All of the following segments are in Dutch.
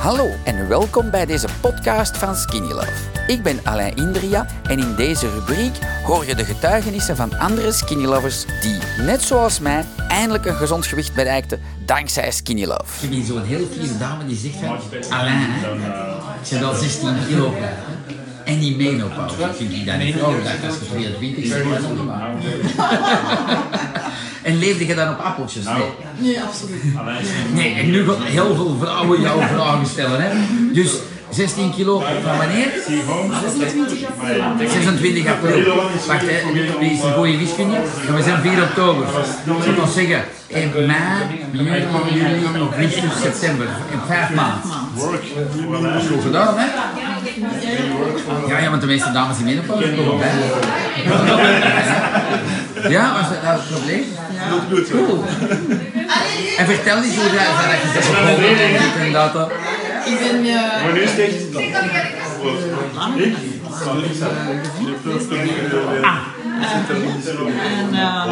Hallo en welkom bij deze podcast van Skinny Love. Ik ben Alain Indria en in deze rubriek hoor je de getuigenissen van andere Skinny Lovers die, net zoals mij, eindelijk een gezond gewicht bereikten dankzij Skinny Love. Ik hier zo'n heel fiere dame die zegt van, Alain, hè, ik ben wel 16 kilo en die menopauze. Vind ik dat niet oh, dat je 22 bent. En leefde je dan op appeltjes? Nee. Nee, absoluut. Nee, en nu gaan heel veel vrouwen jou vragen stellen. Hè? Dus 16 kilo van wanneer? 26 april. 26 april. Wacht, hè, wie is een goede wiskunde? En we zijn 4 oktober. Ik zou nog zeggen, in mei, juni, juli, augustus, september. In vijf maanden. Dat is goed gedaan, hè? Ja, ja, want de meeste dames die menopauze. Ja, was dat nou het probleem? Cool. En vertel eens hoe dat dat je dat begonnen bent en dat. dat. Ik ben eh, Wanneer steeg je dan? Ik? en uh,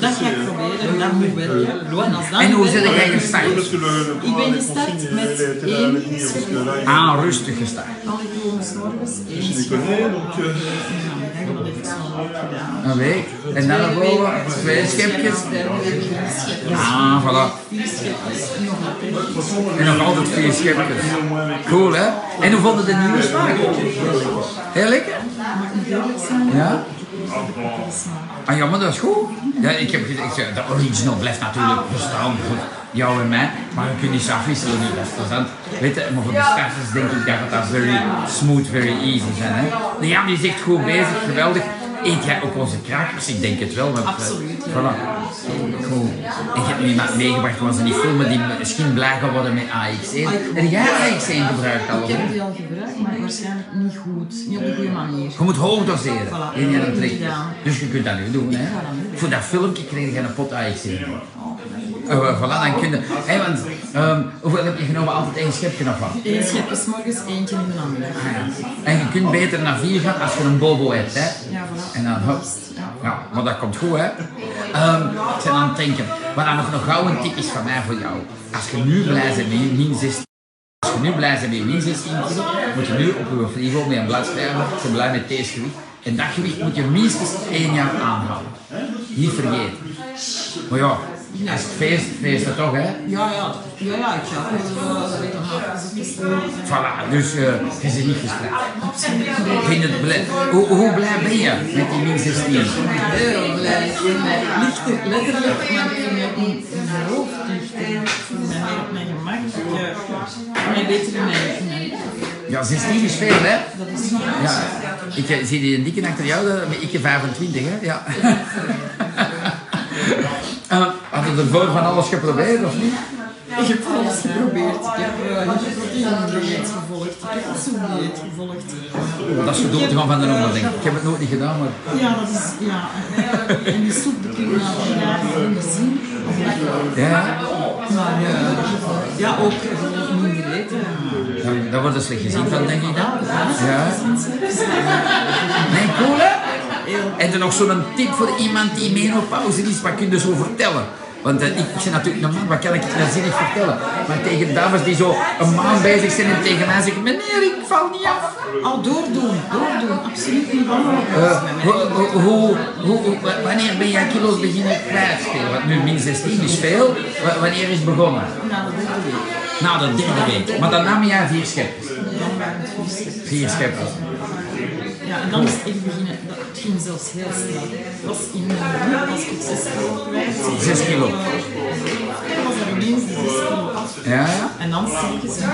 dat ga ik proberen, dat moet werken. En, als dat En hoe zit jij gestart? Ik ben gestart met één. Ah, rustig gestart. Al heb ik. Een week. En dan boven, twee schepjes. Ah, voilà. En nog altijd vier schepjes. Cool, hè? En hoe vonden de nieuwe smaak? Heel lekker? Niet eerlijk zijn? Ja? Ah ja, maar dat is goed. Ja, ik heb gezegd, de original blijft natuurlijk bestaan voor jou en mij, maar we kunnen niet afwisselen nu, dat is. Weet je, maar voor de starters denk ik dat dat very smooth, very easy zijn. Hè? De die zegt goed bezig, geweldig. Eet jij ook onze krakers? Ik denk het wel. Want, eh, Absoluut. Voilà. Cool. En je hebt nu iemand meegebracht, was ze niet filmen, die misschien blij gaan worden met AX1. Heb jij AX1 gebruikt al? Ik heb die al gebruikt, maar waarschijnlijk niet goed. Niet op de goede manier. Je moet hoog doseren Voilà. in je. Dus je kunt dat nu doen. Hè? Voor dat filmpje kreeg je een pot AX1. Uh, voilà, dan kun je... Hey, want, ehm, hoeveel heb je genomen? Altijd één schepje nog van. Eén schep is morgens, eentje in de namiddag. En je kunt beter naar vier gaan als je een bobo hebt. Hè? Ja, voilà. En dan hop. Ja, maar dat komt goed, hè? Ehm, ik ben aan het denken, wat dan nog een gouden tip is van mij voor jou. Als je nu blij bent met je min 16 als je nu blij bent met je min 16 kilo, moet je nu op je frigo met een blad schrijven, ik ben blij met deze gewicht. En dat gewicht moet je minstens één jaar aanhouden. Niet vergeten. Maar ja, als het feest, feest het toch, hè? Ja, ja, ja, ja, ik ga uh, zitten. Voilà, dus eh, je zit niet vind het blij. Hoe, hoe blij ben je met die min 16? Heel blij. Lichter, letterlijk, maar in mijn hoofd op mijn gemak. Ik uh, voel mij beter in mijn, mijn Ja, 16 is veel, hè? Dat is Ja, ik eh, zie die een dikke achter jou, dat- maar ik heb 25, hè? Ja. uh, je ervoor van alles geprobeerd, of niet? Ik heb alles geprobeerd. Ik heb uh, hyperproteïne-dieet gevolgd. Ik heb een soepdieet gevolgd. Dat is bedoeld gewoon van de denk ik. Heb het nooit niet gedaan, maar... Ja, dat is, ja. En die soep die kun je na een jaar niet zien. Ja, Maar uh, ja, ook minder eten. daar, daar wordt er slecht gezien van, denk ik dan. Ja, Ja. Nee, cool, hè? En dan nog zo'n tip voor iemand die menopauze is, wat kun je zo vertellen? Want eh, ik ben natuurlijk een man, wat kan ik nou zinnig vertellen? Maar tegen dames die zo een maand bezig zijn en tegen mij zeggen, meneer, ik val niet af. Al doordoen, doordoen. Absoluut niet wandelen. Eh, hoe- hoe- hoe- hoe- hoe- wa- wanneer ben jij kilo's beginnen kwijtspelen? Want nu min 16 is veel. Wa- Wanneer is het begonnen? Na de derde week. Na de derde week. Maar dan nam je vier het vier steps. Ja, en dan is het echt beginnen. dat- Het ging zelfs heel snel. Het was in week was ik 6 kilo kwijt. Zes kilo. En was er ineens die 6 kilo af. Ja, ja. En dan stilletjes en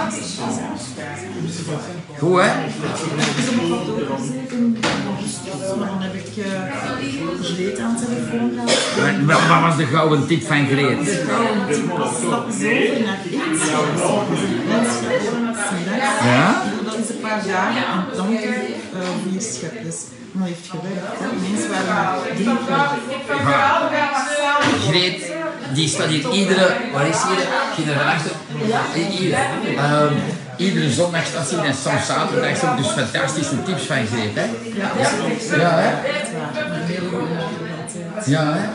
Goed, hè? Dus. Maar dan heb ik uh, Greet aan de telefoon gehad. Wat, wat was de gouden tip van Greet? De gouden tip was eens over naar iets. Ja? Dat is een paar dagen en dan vier schepjes. En dat heeft gewerkt. hè. Ineens waren drie keer. Greet, die staat hier iedere, waar is hier? Ging er van achter? Hier, ehm, iedere zondag staat ze hier en soms zaterdag ook. Dus fantastische tips van Greet, hè? Ja, Ja, ja hè? Ja, hè?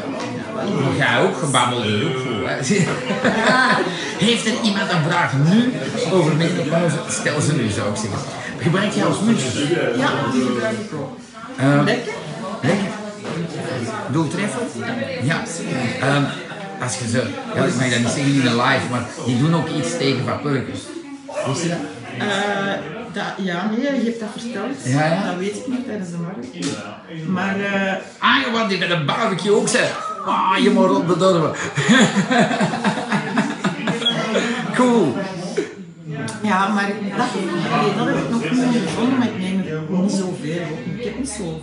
Jij ook gebabbeld, is ook Heeft er iemand een vraag nu over menopauze? Stel ze nu, zou ik zeggen. Gebruik je als muts? Ja, die gebruik ik ook. Eh, Lekker? Lekker. Doeltreffend? Ja. Ehm, als je ze, ja, ik mag dat niet zeggen in de live, maar die doen ook iets tegen vapeuken. Wist je dat? Eh, dat, ja, nee, je hebt dat verteld. Ja, ja. Dat weet ik niet tijdens de barbecue. Maar uh, Ah, je wat die bij de barbecue ook zei. Ah, je moet op bedorven. cool. ja, maar dat, dat heb ik nog niet gevonden, maar ik neem er niet zoveel op. Ik heb niet zoveel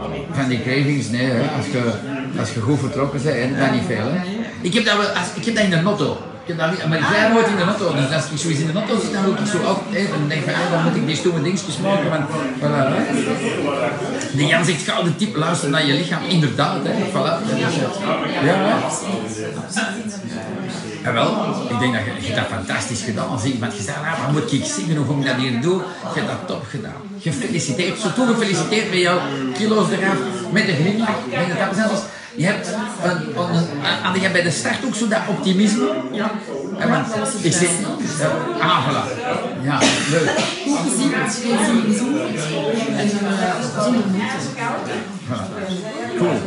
van die Van die cravings, nee, hè. Als, je, als je goed vertrokken bent, dat niet veel. Hè. Ik, heb dat wel, als, ik heb dat in de notto. Maar ik rij nooit in de notto. Dus als ik zoiets in de notto zit, dan wil ik zo. Hè, dan denk van, dan moet ik die stomme dingetjes maken. Want, voilà. De Jan zegt gouden tip, luister naar je lichaam. Inderdaad, hè. Voilà. Ja, hè. Jawel, ik denk dat je, hebt dat fantastisch gedaan. Zie, want je zei, ah, wat moet ik zingen of hoe ik dat hier doe? Je hebt dat top gedaan. Gefeliciteerd, zo toe gefeliciteerd met jouw kilo's eraf, met de glimlach. Je hebt, een, een, had je bij de start ook zo dat optimisme? Ja. Ja, want ik zit, ja, ah, voilà. Ja, leuk. Goed gezien, en uh, zonder moeite. Cool.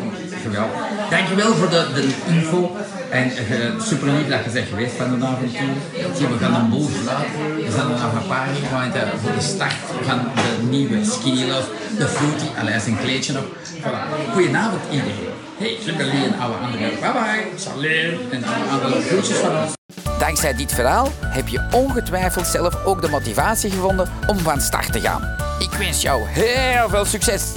Geweldig. Dankjewel voor de, de info. En uh, super lief dat je bent geweest van de avontuur. Zie, we gaan een boel laten. We zijn nog een paar momenten voor de start van de nieuwe Skinny Love. De Fruity, alleen een kleedje op. Voilà. Goedenavond iedereen. Alle anderen. Bye bye. Salut. En alle andere groetjes van ons. Dankzij dit verhaal heb je ongetwijfeld zelf ook de motivatie gevonden om van start te gaan. Ik wens jou heel veel succes!